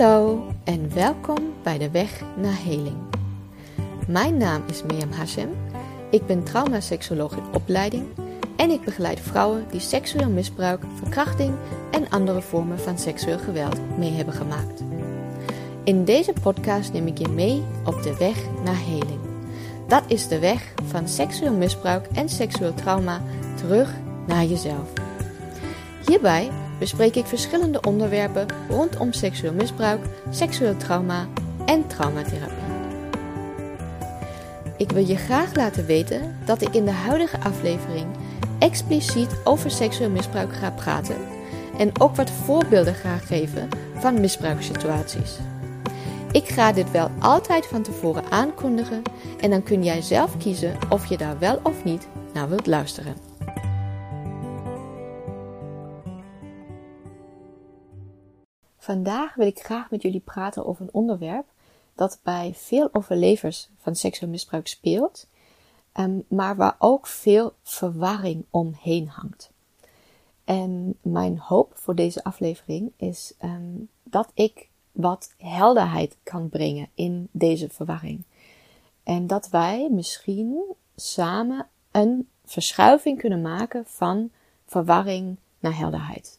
Hallo en welkom bij de Weg naar Heling. Mijn naam is Mirjam Hashem. Ik ben traumaseksoloog in opleiding en ik begeleid vrouwen die seksueel misbruik, verkrachting en andere vormen van seksueel geweld mee hebben gemaakt. In deze podcast neem ik je mee op de weg naar heling. Dat is de weg van seksueel misbruik en seksueel trauma terug naar jezelf. Hierbij bespreek ik verschillende onderwerpen rondom seksueel misbruik, seksueel trauma en traumatherapie. Ik wil je graag laten weten dat ik in de huidige aflevering expliciet over seksueel misbruik ga praten en ook wat voorbeelden ga geven van misbruikssituaties. Ik ga dit wel altijd van tevoren aankondigen en dan kun jij zelf kiezen of je daar wel of niet naar wilt luisteren. Vandaag wil ik graag met jullie praten over een onderwerp dat bij veel overlevers van seksueel misbruik speelt, ehm, maar waar ook veel verwarring omheen hangt. En mijn hoop voor deze aflevering is ehm, dat ik wat helderheid kan brengen in deze verwarring. En dat wij misschien samen een verschuiving kunnen maken van verwarring naar helderheid.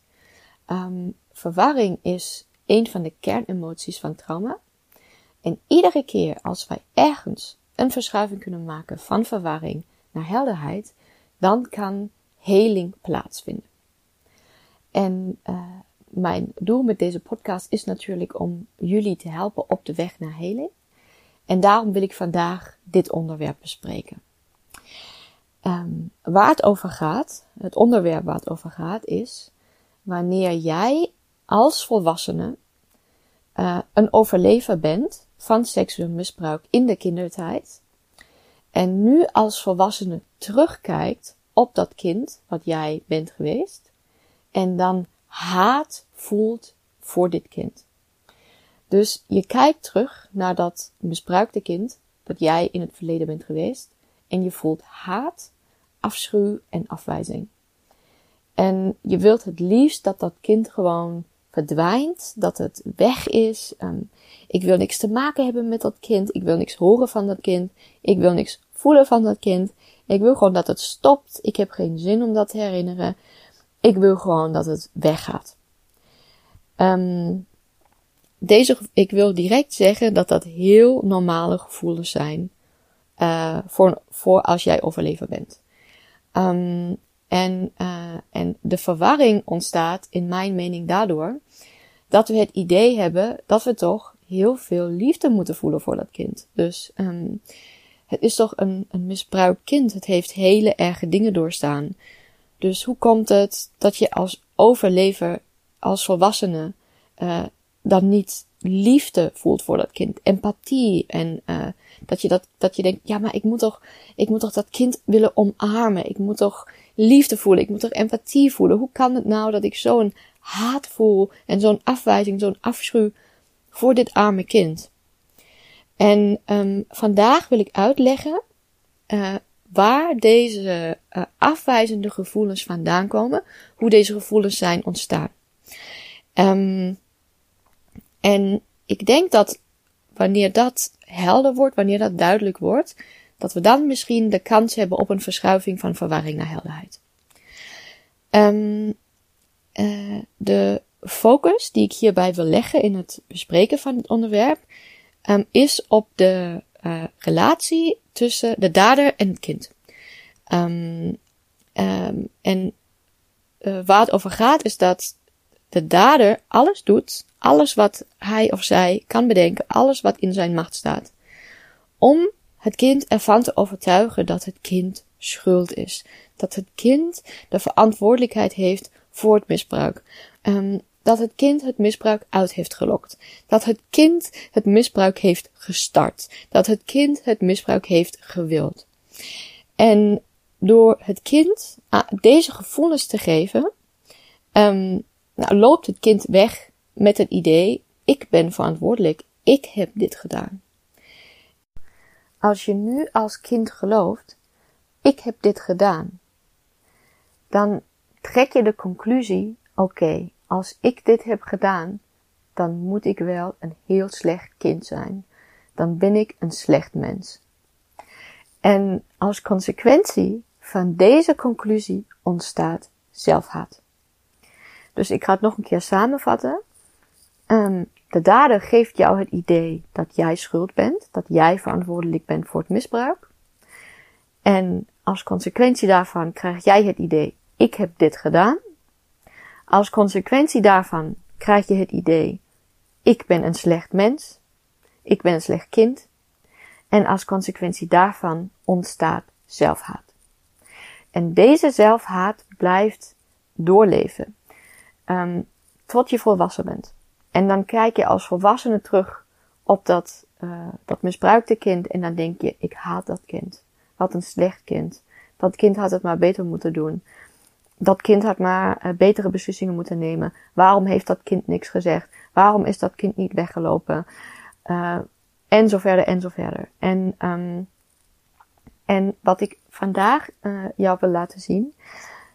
Um, verwarring is een van de kernemoties van trauma. En iedere keer als wij ergens een verschuiving kunnen maken van verwarring naar helderheid, dan kan heling plaatsvinden. En uh, mijn doel met deze podcast is natuurlijk om jullie te helpen op de weg naar heling. En daarom wil ik vandaag dit onderwerp bespreken. Um, waar het over gaat, het onderwerp waar het over gaat, is wanneer jij als volwassene uh, een overlever bent van seksueel misbruik in de kindertijd. En nu als volwassene terugkijkt op dat kind wat jij bent geweest. En dan haat voelt voor dit kind. Dus je kijkt terug naar dat misbruikte kind dat jij in het verleden bent geweest. En je voelt haat, afschuw en afwijzing. En je wilt het liefst dat dat kind gewoon verdwijnt, dat het weg is. Um, ik wil niks te maken hebben met dat kind. Ik wil niks horen van dat kind. Ik wil niks voelen van dat kind. Ik wil gewoon dat het stopt. Ik heb geen zin om dat te herinneren. Ik wil gewoon dat het weggaat. Um, deze, ik wil direct zeggen dat dat heel normale gevoelens zijn. Uh, voor, voor als jij overlever bent. Um, en, uh, en de verwarring ontstaat, in mijn mening, daardoor dat we het idee hebben dat we toch heel veel liefde moeten voelen voor dat kind. Dus um, het is toch een, een misbruikt kind. Het heeft hele erge dingen doorstaan. Dus hoe komt het dat je als overlever, als volwassene, uh, dan niet liefde voelt voor dat kind? Empathie en uh, dat je dat, dat je denkt, ja, maar ik moet toch, ik moet toch dat kind willen omarmen. Ik moet toch liefde voelen. Ik moet toch empathie voelen. Hoe kan het nou dat ik zo'n haat voel en zo'n afwijzing, zo'n afschuw voor dit arme kind? En um, vandaag wil ik uitleggen uh, waar deze uh, afwijzende gevoelens vandaan komen, hoe deze gevoelens zijn ontstaan. Um, en ik denk dat wanneer dat helder wordt, wanneer dat duidelijk wordt, dat we dan misschien de kans hebben op een verschuiving van verwarring naar helderheid. Um, uh, de focus die ik hierbij wil leggen in het bespreken van het onderwerp um, is op de uh, relatie tussen de dader en het kind. Um, en uh, waar het over gaat is dat de dader alles doet, alles wat hij of zij kan bedenken, alles wat in zijn macht staat, om het kind ervan te overtuigen dat het kind schuld is. Dat het kind de verantwoordelijkheid heeft voor het misbruik. Um, dat het kind het misbruik uit heeft gelokt. Dat het kind het misbruik heeft gestart. Dat het kind het misbruik heeft gewild. En door het kind deze gevoelens te geven, um, nou, loopt het kind weg met het idee: ik ben verantwoordelijk, ik heb dit gedaan. Als je nu als kind gelooft, ik heb dit gedaan, dan trek je de conclusie, oké, als ik dit heb gedaan, dan moet ik wel een heel slecht kind zijn. Dan ben ik een slecht mens. En als consequentie van deze conclusie ontstaat zelfhaat. Dus ik ga het nog een keer samenvatten. Um, de dader geeft jou het idee dat jij schuld bent, dat jij verantwoordelijk bent voor het misbruik. En als consequentie daarvan krijg jij het idee, ik heb dit gedaan. Als consequentie daarvan krijg je het idee, ik ben een slecht mens, ik ben een slecht kind. En als consequentie daarvan ontstaat zelfhaat. En deze zelfhaat blijft doorleven um, tot je volwassen bent. En dan kijk je als volwassene terug op dat, uh, dat misbruikte kind en dan denk je, ik haat dat kind. Wat een slecht kind. Dat kind had het maar beter moeten doen. Dat kind had maar uh, betere beslissingen moeten nemen. Waarom heeft dat kind niks gezegd? Waarom is dat kind niet weggelopen? Uh, en zo verder en zo verder. En, um, en wat ik vandaag jou wil laten zien,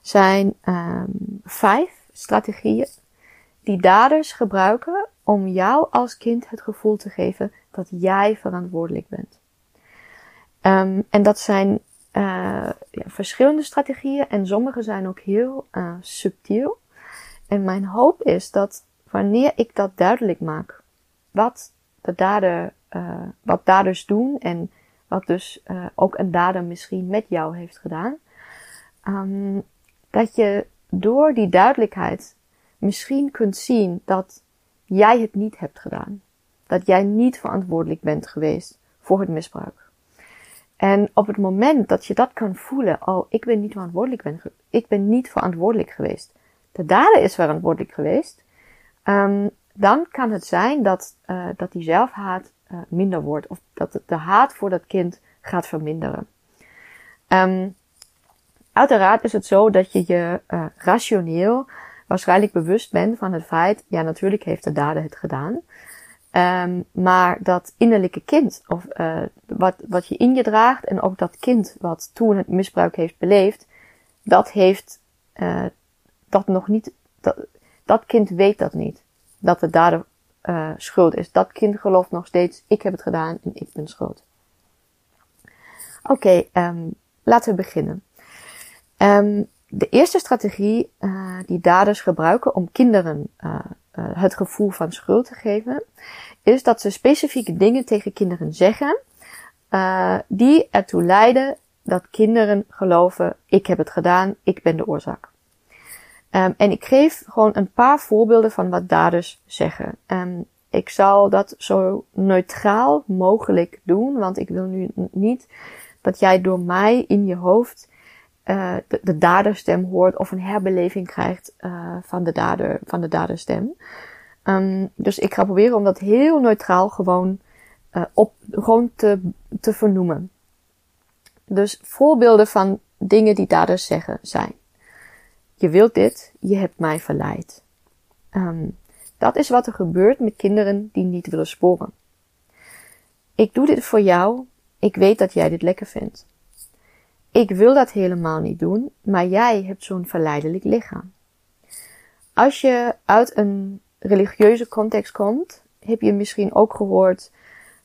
zijn um, vijf strategieën die daders gebruiken om jou als kind het gevoel te geven dat jij verantwoordelijk bent. Um, en dat zijn uh, ja, verschillende strategieën en sommige zijn ook heel uh, subtiel. En mijn hoop is dat wanneer ik dat duidelijk maak, wat de dader, uh, wat daders doen en wat dus ook een dader misschien met jou heeft gedaan, um, dat je door die duidelijkheid misschien kunt zien dat jij het niet hebt gedaan. Dat jij niet verantwoordelijk bent geweest voor het misbruik. En op het moment dat je dat kan voelen, oh, ik ben niet verantwoordelijk, ben, ik ben niet verantwoordelijk geweest. De dader is verantwoordelijk geweest. Um, dan kan het zijn dat, uh, dat die zelfhaat uh, minder wordt. Of dat de haat voor dat kind gaat verminderen. Um, uiteraard is het zo dat je je uh, rationeel waarschijnlijk bewust bent van het feit, ja, natuurlijk heeft de dader het gedaan. Um, maar dat innerlijke kind, of uh, wat, wat je in je draagt, en ook dat kind wat toen het misbruik heeft beleefd, dat heeft uh, dat nog niet, dat, dat kind weet dat niet. Dat de dader uh, schuld is. Dat kind gelooft nog steeds, ik heb het gedaan en ik ben schuld. Oké, um, laten we beginnen. Um, de eerste strategie uh, die daders gebruiken om kinderen uh, uh, het gevoel van schuld te geven, is dat ze specifieke dingen tegen kinderen zeggen, die ertoe leiden dat kinderen geloven, ik heb het gedaan, ik ben de oorzaak. Um, en ik geef gewoon een paar voorbeelden van wat daders zeggen. Um, ik zal dat zo neutraal mogelijk doen, want ik wil nu niet dat jij door mij in je hoofd uh, de, de daderstem hoort of een herbeleving krijgt uh, van, de dader, van de daderstem. Um, dus ik ga proberen om dat heel neutraal gewoon, uh, op, gewoon te, te vernoemen. Dus voorbeelden van dingen die daders zeggen zijn. Je wilt dit, je hebt mij verleid. Um, dat is wat er gebeurt met kinderen die niet willen sporen. Ik doe dit voor jou, ik weet dat jij dit lekker vindt. Ik wil dat helemaal niet doen, maar jij hebt zo'n verleidelijk lichaam. Als je uit een religieuze context komt, heb je misschien ook gehoord,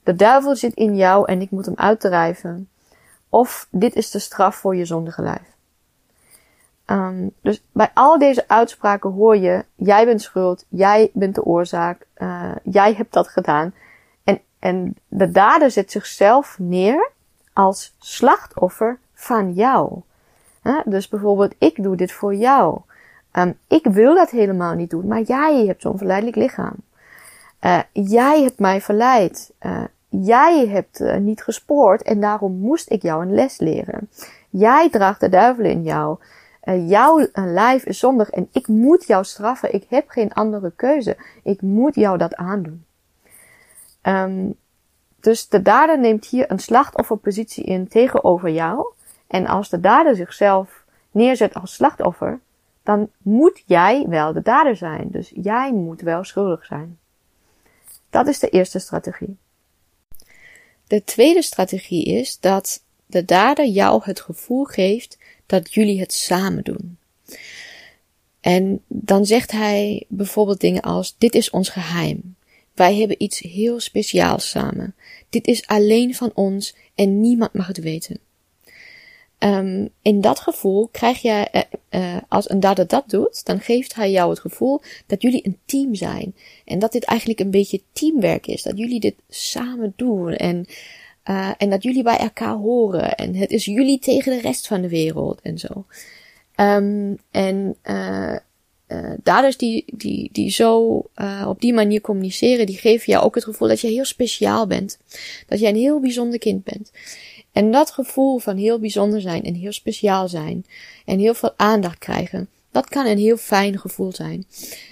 de duivel zit in jou en ik moet hem uitdrijven. Of dit is de straf voor je zondige lijf. Um, dus bij al deze uitspraken hoor je, jij bent schuld, jij bent de oorzaak, uh, jij hebt dat gedaan. En, en de dader zet zichzelf neer als slachtoffer van jou. Dus bijvoorbeeld, ik doe dit voor jou. Um, ik wil dat helemaal niet doen, maar jij hebt zo'n verleidelijk lichaam. Uh, jij hebt mij verleid. Uh, jij hebt uh, niet gespoord en daarom moest ik jou een les leren. Jij draagt de duivel in jou. jouw lijf is zondig en ik moet jou straffen. Ik heb geen andere keuze. Ik moet jou dat aandoen. Um, dus de dader neemt hier een slachtofferpositie in tegenover jou. En als de dader zichzelf neerzet als slachtoffer, dan moet jij wel de dader zijn. Dus jij moet wel schuldig zijn. Dat is de eerste strategie. De tweede strategie is dat de dader jou het gevoel geeft dat jullie het samen doen. En dan zegt hij bijvoorbeeld dingen als: Dit is ons geheim. Wij hebben iets heel speciaals samen. Dit is alleen van ons en niemand mag het weten. Um, in dat gevoel krijg je, uh, uh, als een dader dat doet, dan geeft hij jou het gevoel dat jullie een team zijn. En dat dit eigenlijk een beetje teamwerk is. Dat jullie dit samen doen. En, uh, en dat jullie bij elkaar horen. En het is jullie tegen de rest van de wereld en zo. Um, en daders die, die, die zo op die manier communiceren, die geven jou ook het gevoel dat je heel speciaal bent. Dat jij een heel bijzonder kind bent. En dat gevoel van heel bijzonder zijn en heel speciaal zijn en heel veel aandacht krijgen, dat kan een heel fijn gevoel zijn.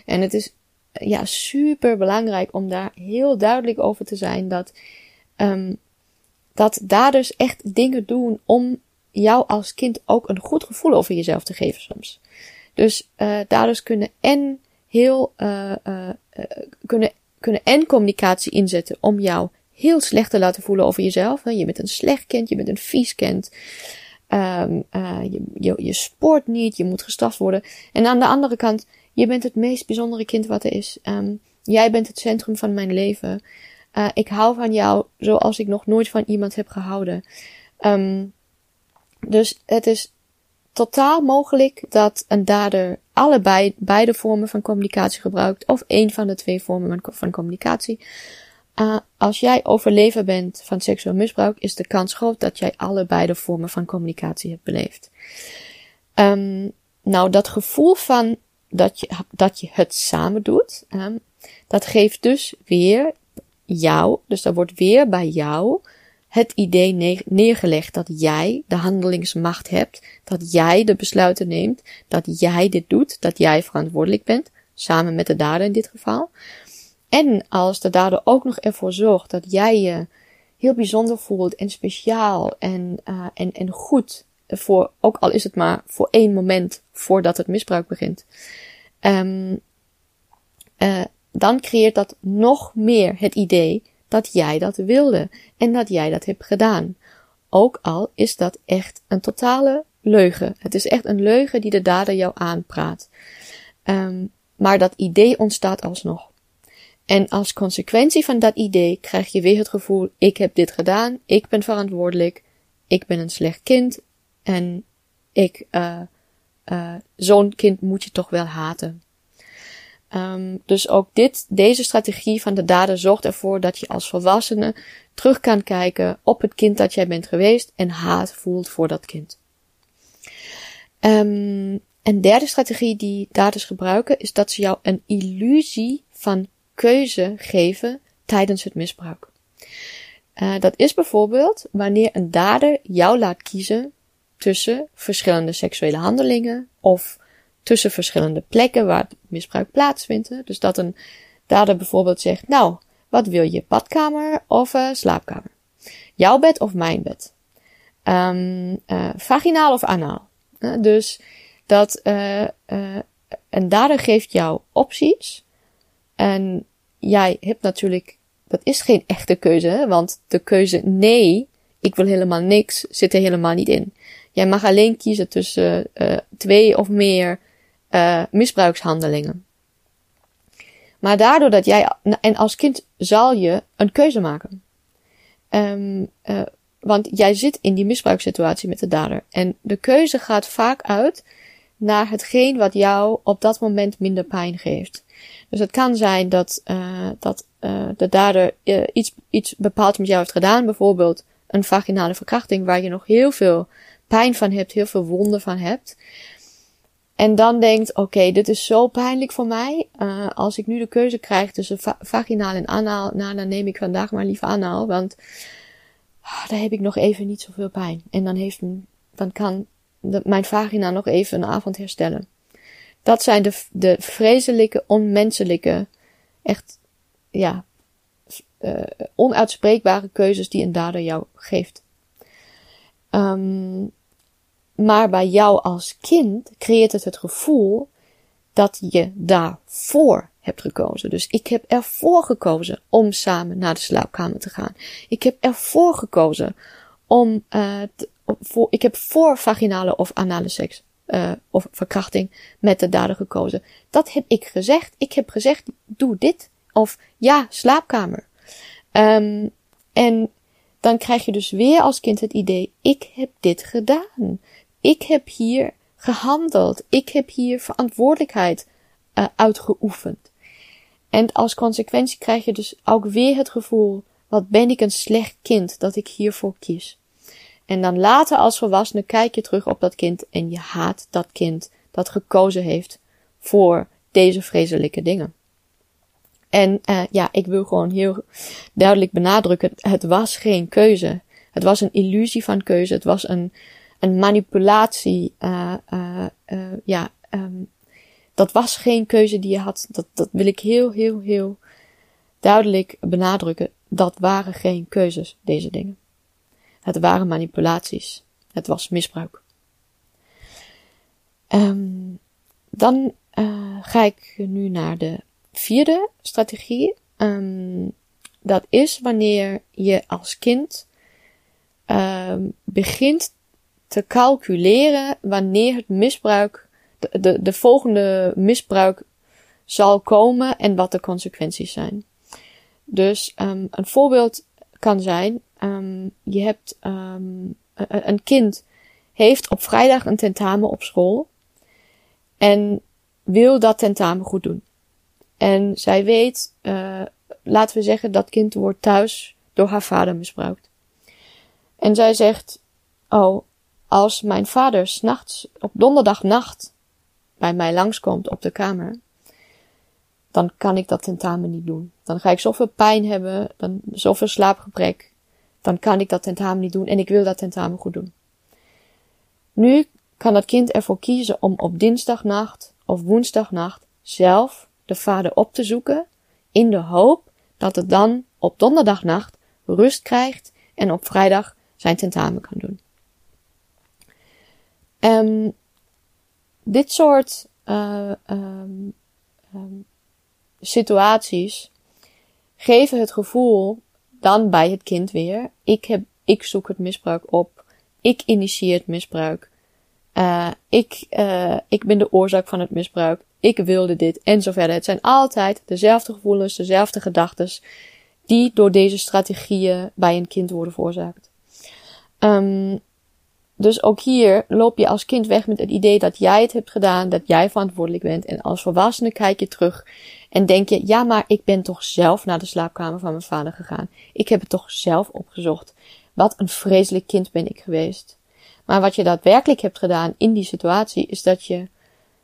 En het is ja, super belangrijk om daar heel duidelijk over te zijn dat, um, dat daders echt dingen doen om jou als kind ook een goed gevoel over jezelf te geven soms. Dus uh, daders kunnen en heel uh, uh, kunnen, kunnen en communicatie inzetten om jou heel slecht te laten voelen over jezelf. Je bent een slecht kind, je bent een vies kind. Um, je, je, je sport niet, je moet gestraft worden. En aan de andere kant, je bent het meest bijzondere kind wat er is. Um, jij bent het centrum van mijn leven. ik hou van jou zoals ik nog nooit van iemand heb gehouden. Um, dus het is totaal mogelijk dat een dader allebei beide vormen van communicatie gebruikt of één van de twee vormen van communicatie. Uh, als jij overlever bent van seksueel misbruik, is de kans groot dat jij allebei de vormen van communicatie hebt beleefd. Um, nou, dat gevoel van dat je, dat je het samen doet, um, dat geeft dus weer jou, dus dat wordt weer bij jou het idee neergelegd dat jij de handelingsmacht hebt, dat jij de besluiten neemt, dat jij dit doet, dat jij verantwoordelijk bent, samen met de dader in dit geval. En als de dader ook nog ervoor zorgt dat jij je heel bijzonder voelt en speciaal en, uh, en, en goed voor, ook al is het maar voor één moment voordat het misbruik begint, um, uh, dan creëert dat nog meer het idee dat jij dat wilde en dat jij dat hebt gedaan. Ook al is dat echt een totale leugen. Het is echt een leugen die de dader jou aanpraat. Um, maar dat idee ontstaat alsnog. En als consequentie van dat idee krijg je weer het gevoel: ik heb dit gedaan, ik ben verantwoordelijk, ik ben een slecht kind en ik, uh, zo'n kind moet je toch wel haten. Um, dus ook dit, deze strategie van de dader zorgt ervoor dat je als volwassene terug kan kijken op het kind dat jij bent geweest en haat voelt voor dat kind. Um, een derde strategie die daders gebruiken is dat ze jou een illusie van keuze geven tijdens het misbruik. Uh, dat is bijvoorbeeld wanneer een dader jou laat kiezen tussen verschillende seksuele handelingen of tussen verschillende plekken waar het misbruik plaatsvindt. Dus dat een dader bijvoorbeeld zegt, nou, wat wil je, badkamer of uh, slaapkamer? Jouw bed of mijn bed? Um, uh, vaginaal of anaal? Dus dat een dader geeft jou opties en jij hebt natuurlijk, dat is geen echte keuze, want de keuze nee, ik wil helemaal niks, zit er helemaal niet in. Jij mag alleen kiezen tussen twee of meer uh, misbruikshandelingen. Maar daardoor dat jij, en als kind zal je een keuze maken. Um, uh, want jij zit in die misbruikssituatie met de dader. En de keuze gaat vaak uit naar hetgeen wat jou op dat moment minder pijn geeft. Dus het kan zijn dat, uh, dat uh, de dader uh, iets, iets bepaald met jou heeft gedaan. Bijvoorbeeld een vaginale verkrachting waar je nog heel veel pijn van hebt, heel veel wonden van hebt. En dan denkt, oké, dit is zo pijnlijk voor mij. Als ik nu de keuze krijg tussen va vaginaal en anaal, nou, dan neem ik vandaag maar liever anaal, want uh, daar heb ik nog even niet zoveel pijn. En dan, heeft, dan kan mijn vagina nog even een avond herstellen. Dat zijn de, de vreselijke, onmenselijke, echt, ja, uh, onuitspreekbare keuzes die een dader jou geeft. Um, maar bij jou als kind creëert het het gevoel dat je daarvoor hebt gekozen. Dus ik heb ervoor gekozen om samen naar de slaapkamer te gaan. Ik heb ervoor gekozen om, uh, voor, ik heb voor vaginale of anale seks uh, of verkrachting met de dader gekozen. Dat heb ik gezegd. Ik heb gezegd, doe dit. Of ja, slaapkamer. Um, en dan krijg je dus weer als kind het idee, ik heb dit gedaan. Ik heb hier gehandeld. Ik heb hier verantwoordelijkheid uh, uitgeoefend. En als consequentie krijg je dus ook weer het gevoel, wat ben ik een slecht kind dat ik hiervoor kies. En dan later als volwassene kijk je terug op dat kind en je haat dat kind dat gekozen heeft voor deze vreselijke dingen. En uh, ja, ik wil gewoon heel duidelijk benadrukken, het was geen keuze. Het was een illusie van keuze. Het was een, een manipulatie. Uh, uh, ja, um, dat was geen keuze die je had. Dat, dat wil ik heel, heel, heel duidelijk benadrukken. Dat waren geen keuzes, deze dingen. Het waren manipulaties. Het was misbruik. Um, dan uh, ga ik nu naar de vierde strategie. Um, dat is wanneer je als kind um, begint te calculeren wanneer het misbruik, de, de, de volgende misbruik zal komen en wat de consequenties zijn. Dus een voorbeeld kan zijn, um, je hebt um, een kind heeft op vrijdag een tentamen op school en wil dat tentamen goed doen. En zij weet, uh, laten we zeggen, dat kind wordt thuis door haar vader misbruikt. En zij zegt, oh, als mijn vader s'nachts op donderdagnacht bij mij langskomt op de kamer, dan kan ik dat tentamen niet doen. Dan ga ik zoveel pijn hebben, dan zoveel slaapgebrek, dan kan ik dat tentamen niet doen en ik wil dat tentamen goed doen. Nu kan dat kind ervoor kiezen om op dinsdagnacht of woensdagnacht zelf de vader op te zoeken, in de hoop dat het dan op donderdagnacht rust krijgt en op vrijdag zijn tentamen kan doen. Um, dit soort uh, um, um, situaties geven het gevoel dan bij het kind weer: ik, heb, ik zoek het misbruik op, ik initieer het misbruik, uh, ik, uh, ik ben de oorzaak van het misbruik, ik wilde dit en zo verder. Het zijn altijd dezelfde gevoelens, dezelfde gedachten die door deze strategieën bij een kind worden veroorzaakt. Um, dus ook hier loop je als kind weg met het idee dat jij het hebt gedaan, dat jij verantwoordelijk bent. En als volwassene kijk je terug en denk je, ja, maar ik ben toch zelf naar de slaapkamer van mijn vader gegaan. Ik heb het toch zelf opgezocht. Wat een vreselijk kind ben ik geweest. Maar wat je daadwerkelijk hebt gedaan in die situatie is dat je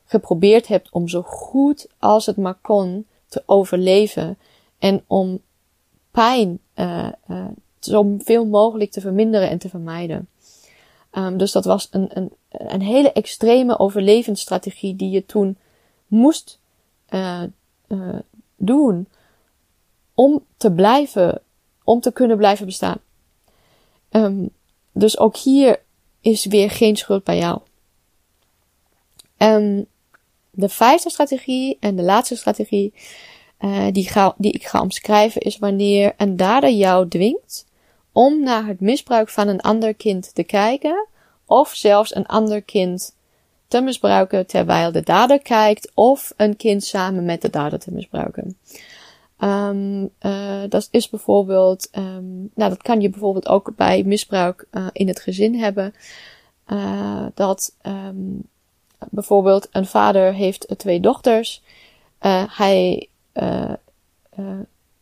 geprobeerd hebt om zo goed als het maar kon te overleven en om pijn uh, uh, zo veel mogelijk te verminderen en te vermijden. Um, dus dat was een, een, een hele extreme overlevingsstrategie die je toen moest uh, uh, doen om te blijven, om te kunnen blijven bestaan. Um, dus ook hier is weer geen schuld bij jou. Um, de vijfde strategie en de laatste strategie uh, die, ga, die ik ga omschrijven is wanneer een dader jou dwingt om naar het misbruik van een ander kind te kijken of zelfs een ander kind te misbruiken terwijl de dader kijkt of een kind samen met de dader te misbruiken. Um, uh, dat is bijvoorbeeld, um, nou dat kan je bijvoorbeeld ook bij misbruik uh, in het gezin hebben. Uh, dat um, bijvoorbeeld een vader heeft twee dochters. hij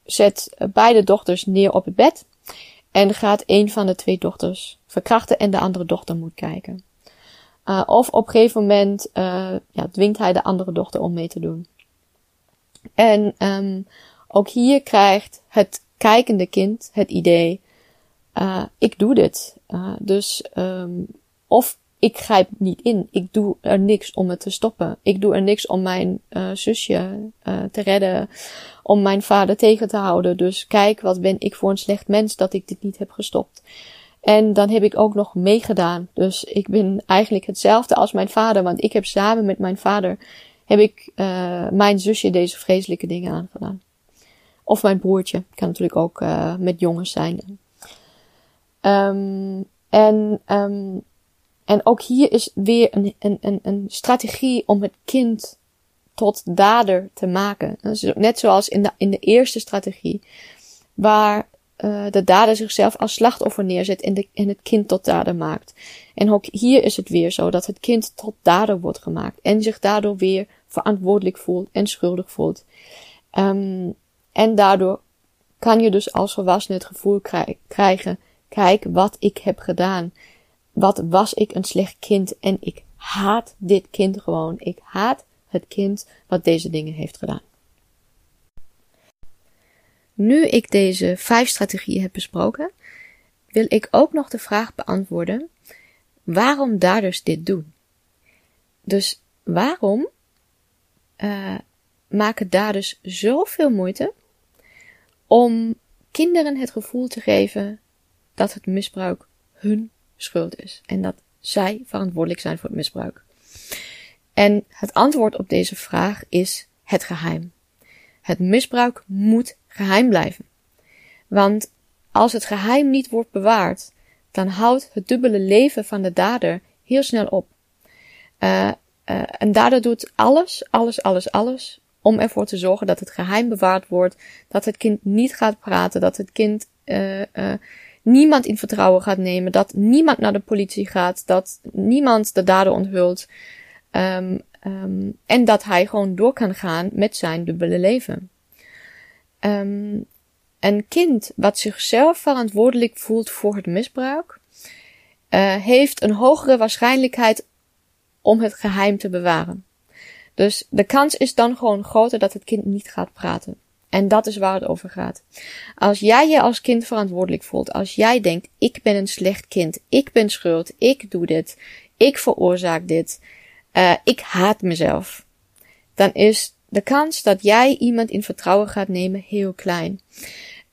zet beide dochters neer op het bed. En gaat een van de twee dochters verkrachten en de andere dochter moet kijken. Uh, of op een gegeven moment uh, ja, dwingt hij de andere dochter om mee te doen. En um, ook hier krijgt het kijkende kind het idee, uh, ik doe dit. dus um, of ik grijp niet in. Ik doe er niks om het te stoppen. Ik doe er niks om mijn zusje te redden. Om mijn vader tegen te houden. Dus kijk, wat ben ik voor een slecht mens dat ik dit niet heb gestopt. En dan heb ik ook nog meegedaan. Dus ik ben eigenlijk hetzelfde als mijn vader. Want ik heb samen met mijn vader, heb ik uh, mijn zusje deze vreselijke dingen aangedaan. Of mijn broertje. Kan natuurlijk ook met jongens zijn. Um, en um, En ook hier is weer een, een, een strategie om het kind tot dader te maken. Net zoals in de, in de eerste strategie, waar uh, de dader zichzelf als slachtoffer neerzet en, de, en het kind tot dader maakt. En ook hier is het weer zo dat het kind tot dader wordt gemaakt en zich daardoor weer verantwoordelijk voelt en schuldig voelt. Um, en daardoor kan je dus als volwassene het gevoel krijgen, kijk wat ik heb gedaan. Wat was ik een slecht kind en ik haat dit kind gewoon. Ik haat het kind wat deze dingen heeft gedaan. Nu ik deze vijf strategieën heb besproken, wil ik ook nog de vraag beantwoorden waarom daders dit doen. Dus waarom uh, maken daders zoveel moeite om kinderen het gevoel te geven dat het misbruik hun schuld is en dat zij verantwoordelijk zijn voor het misbruik. En het antwoord op deze vraag is het geheim. Het misbruik moet geheim blijven. Want als het geheim niet wordt bewaard, dan houdt het dubbele leven van de dader heel snel op. Uh, uh, een dader doet alles, alles, alles, alles om ervoor te zorgen dat het geheim bewaard wordt, dat het kind niet gaat praten, dat het kind uh, niemand in vertrouwen gaat nemen, dat niemand naar de politie gaat, dat niemand de dader onthult. Um, um, en dat hij gewoon door kan gaan met zijn dubbele leven. Um, een kind wat zichzelf verantwoordelijk voelt voor het misbruik, uh, heeft een hogere waarschijnlijkheid om het geheim te bewaren. Dus de kans is dan gewoon groter dat het kind niet gaat praten. En dat is waar het over gaat. Als jij je als kind verantwoordelijk voelt, als jij denkt, ik ben een slecht kind, ik ben schuld, ik doe dit, ik veroorzaak dit, uh, ik haat mezelf, dan is de kans dat jij iemand in vertrouwen gaat nemen heel klein.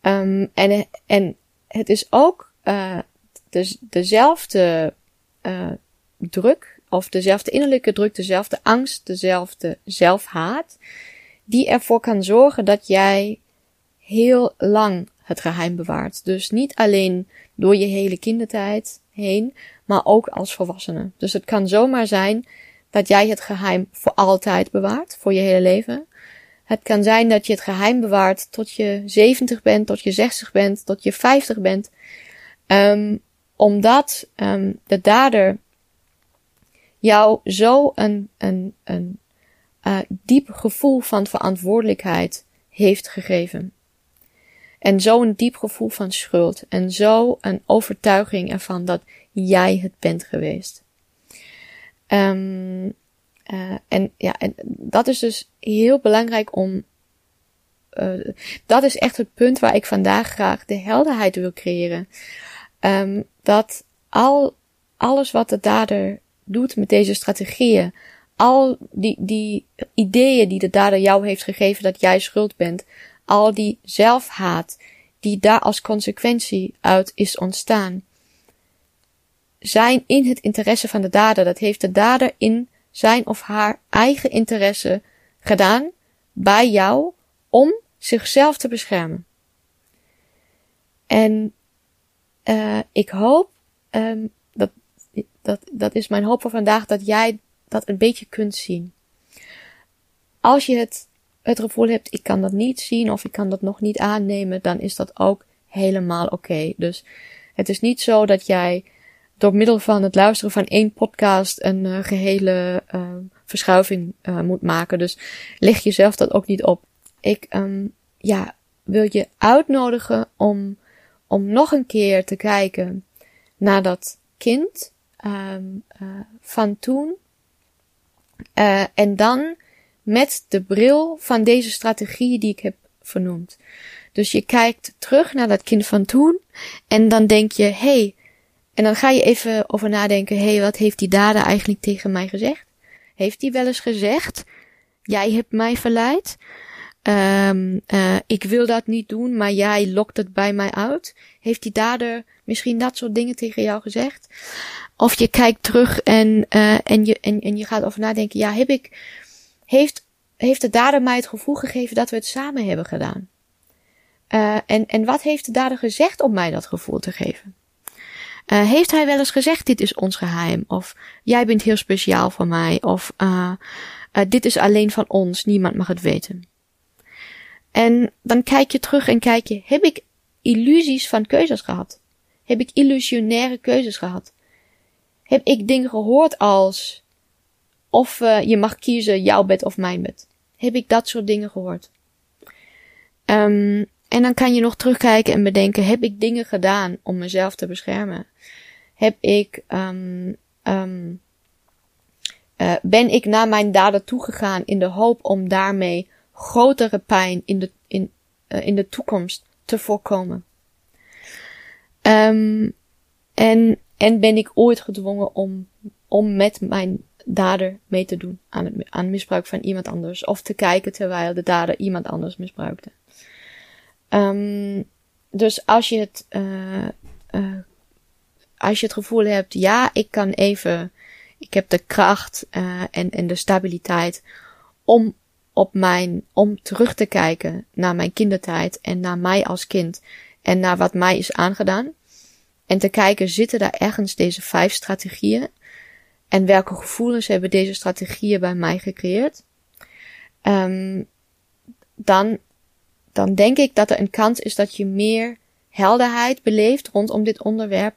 Um, en, en het is ook uh, de, dezelfde uh, druk of dezelfde innerlijke druk, dezelfde angst, dezelfde zelfhaat, die ervoor kan zorgen dat jij heel lang het geheim bewaart. Dus niet alleen door je hele kindertijd heen, maar ook als volwassene. Dus het kan zomaar zijn dat jij het geheim voor altijd bewaart, voor je hele leven. Het kan zijn dat je het geheim bewaart tot je 70 bent, tot je 60 bent, tot je 50 bent. Um, omdat um, de dader jou zo een, een, een uh, diep gevoel van verantwoordelijkheid heeft gegeven. En zo een diep gevoel van schuld. En zo een overtuiging ervan dat jij het bent geweest. Um, uh, en ja, en dat is dus heel belangrijk om. Uh, dat is echt het punt waar ik vandaag graag de helderheid wil creëren. Um, dat al alles wat de dader doet met deze strategieën, al die, die ideeën die de dader jou heeft gegeven dat jij schuld bent, al die zelfhaat die daar als consequentie uit is ontstaan, zijn in het interesse van de dader. Dat heeft de dader in zijn of haar eigen interesse gedaan bij jou om zichzelf te beschermen. En uh, ik hoop um, dat, dat is mijn hoop voor vandaag, dat jij dat een beetje kunt zien. Als je het, het gevoel hebt, ik kan dat niet zien of ik kan dat nog niet aannemen, dan is dat ook helemaal oké. Dus het is niet zo dat jij door middel van het luisteren van één podcast een uh, gehele uh, verschuiving uh, moet maken. Dus leg jezelf dat ook niet op. Ik um, ja, wil je uitnodigen om, om nog een keer te kijken naar dat kind um, van toen. En dan met de bril van deze strategie die ik heb vernoemd. Dus je kijkt terug naar dat kind van toen en dan denk je, hey, en dan ga je even over nadenken, hey, wat heeft die dader eigenlijk tegen mij gezegd? Heeft hij wel eens gezegd, jij hebt mij verleid? Um, ik wil dat niet doen, maar jij lokt het bij mij uit. Heeft die dader misschien dat soort dingen tegen jou gezegd? Of je kijkt terug en, uh, en, je, en, en je gaat over nadenken, ja, heb ik, heeft, heeft de dader mij het gevoel gegeven dat we het samen hebben gedaan? Uh, en, en wat heeft de dader gezegd om mij dat gevoel te geven? Uh, heeft hij wel eens gezegd: Dit is ons geheim? Of jij bent heel speciaal voor mij? Of uh, dit is alleen van ons, niemand mag het weten. En dan kijk je terug en kijk je: Heb ik illusies van keuzes gehad? Heb ik illusionaire keuzes gehad? Heb ik dingen gehoord als: Of je mag kiezen jouw bed of mijn bed? Heb ik dat soort dingen gehoord? Um, en dan kan je nog terugkijken en bedenken: heb ik dingen gedaan om mezelf te beschermen? Heb ik, um, um, uh, ben ik naar mijn daden toegegaan in de hoop om daarmee grotere pijn in de, in, uh, in de toekomst te voorkomen? Um, en, en ben ik ooit gedwongen om, om met mijn dader mee te doen aan het aan misbruik van iemand anders? Of te kijken terwijl de dader iemand anders misbruikte? Um, dus als je het, uh, uh, als je het gevoel hebt, ja, ik kan even, ik heb de kracht uh, en, en de stabiliteit om op mijn, om terug te kijken naar mijn kindertijd en naar mij als kind en naar wat mij is aangedaan. En te kijken, zitten daar ergens deze vijf strategieën? En welke gevoelens hebben deze strategieën bij mij gecreëerd? Um, dan dan denk ik dat er een kans is dat je meer helderheid beleeft rondom dit onderwerp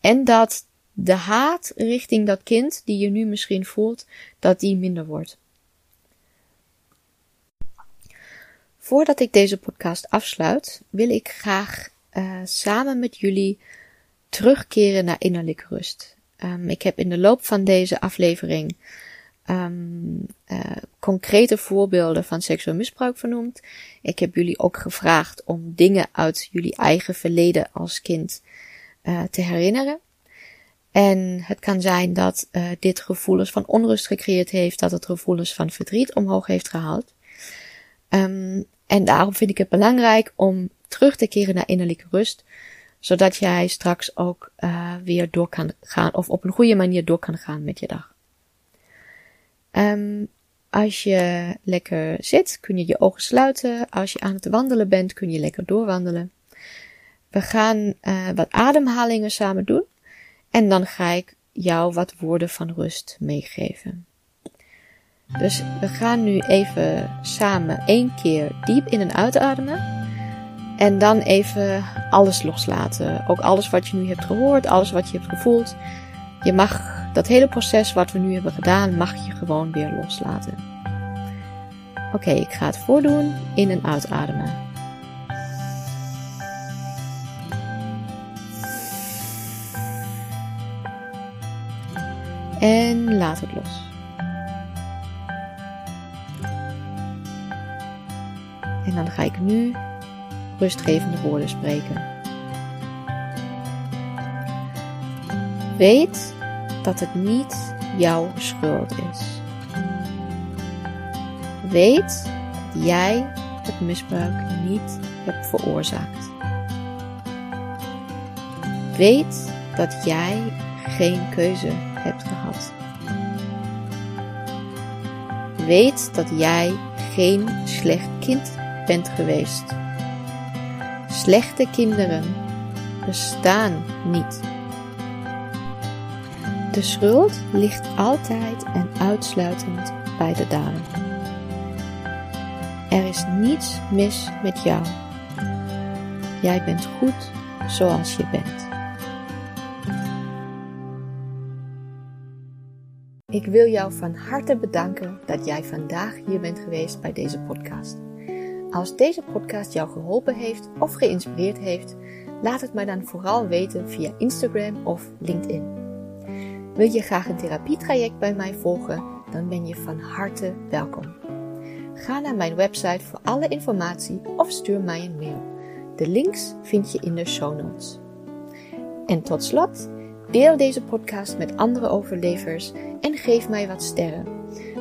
en dat de haat richting dat kind die je nu misschien voelt, dat die minder wordt. Voordat ik deze podcast afsluit, wil ik graag uh, samen met jullie terugkeren naar innerlijke rust. Um, ik heb in de loop van deze aflevering um, uh, concrete voorbeelden van seksueel misbruik vernoemd. Ik heb jullie ook gevraagd om dingen uit jullie eigen verleden als kind uh, te herinneren. En het kan zijn dat uh, dit gevoelens van onrust gecreëerd heeft, dat het gevoelens van verdriet omhoog heeft gehaald. Um, en daarom vind ik het belangrijk om terug te keren naar innerlijke rust, zodat jij straks ook uh, weer door kan gaan of op een goede manier door kan gaan met je dag. Um, als je lekker zit, kun je je ogen sluiten. Als je aan het wandelen bent, kun je lekker doorwandelen. We gaan uh, wat ademhalingen samen doen. En dan ga ik jou wat woorden van rust meegeven. Dus we gaan nu even samen één keer diep in en uitademen. En dan even alles loslaten. Ook alles wat je nu hebt gehoord, alles wat je hebt gevoeld. Je mag dat hele proces wat we nu hebben gedaan, mag je gewoon weer loslaten. Oké, ik ga het voordoen. In en uitademen. En laat het los. En dan ga ik nu rustgevende woorden spreken. Weet dat het niet jouw schuld is. Weet dat jij het misbruik niet hebt veroorzaakt. Weet dat jij geen keuze hebt gehad. Weet dat jij geen slecht kind bent geweest. Slechte kinderen bestaan niet. De schuld ligt altijd en uitsluitend bij de dader. Er is niets mis met jou. Jij bent goed zoals je bent. Ik wil jou van harte bedanken dat jij vandaag hier bent geweest bij deze podcast. Als deze podcast jou geholpen heeft of geïnspireerd heeft, laat het mij dan vooral weten via Instagram of LinkedIn. Wil je graag een therapietraject bij mij volgen? Dan ben je van harte welkom. Ga naar mijn website voor alle informatie of stuur mij een mail. De links vind je in de show notes. En tot slot, deel deze podcast met andere overlevers en geef mij wat sterren,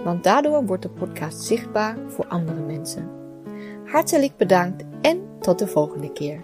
want daardoor wordt de podcast zichtbaar voor andere mensen. Hartelijk bedankt en tot de volgende keer.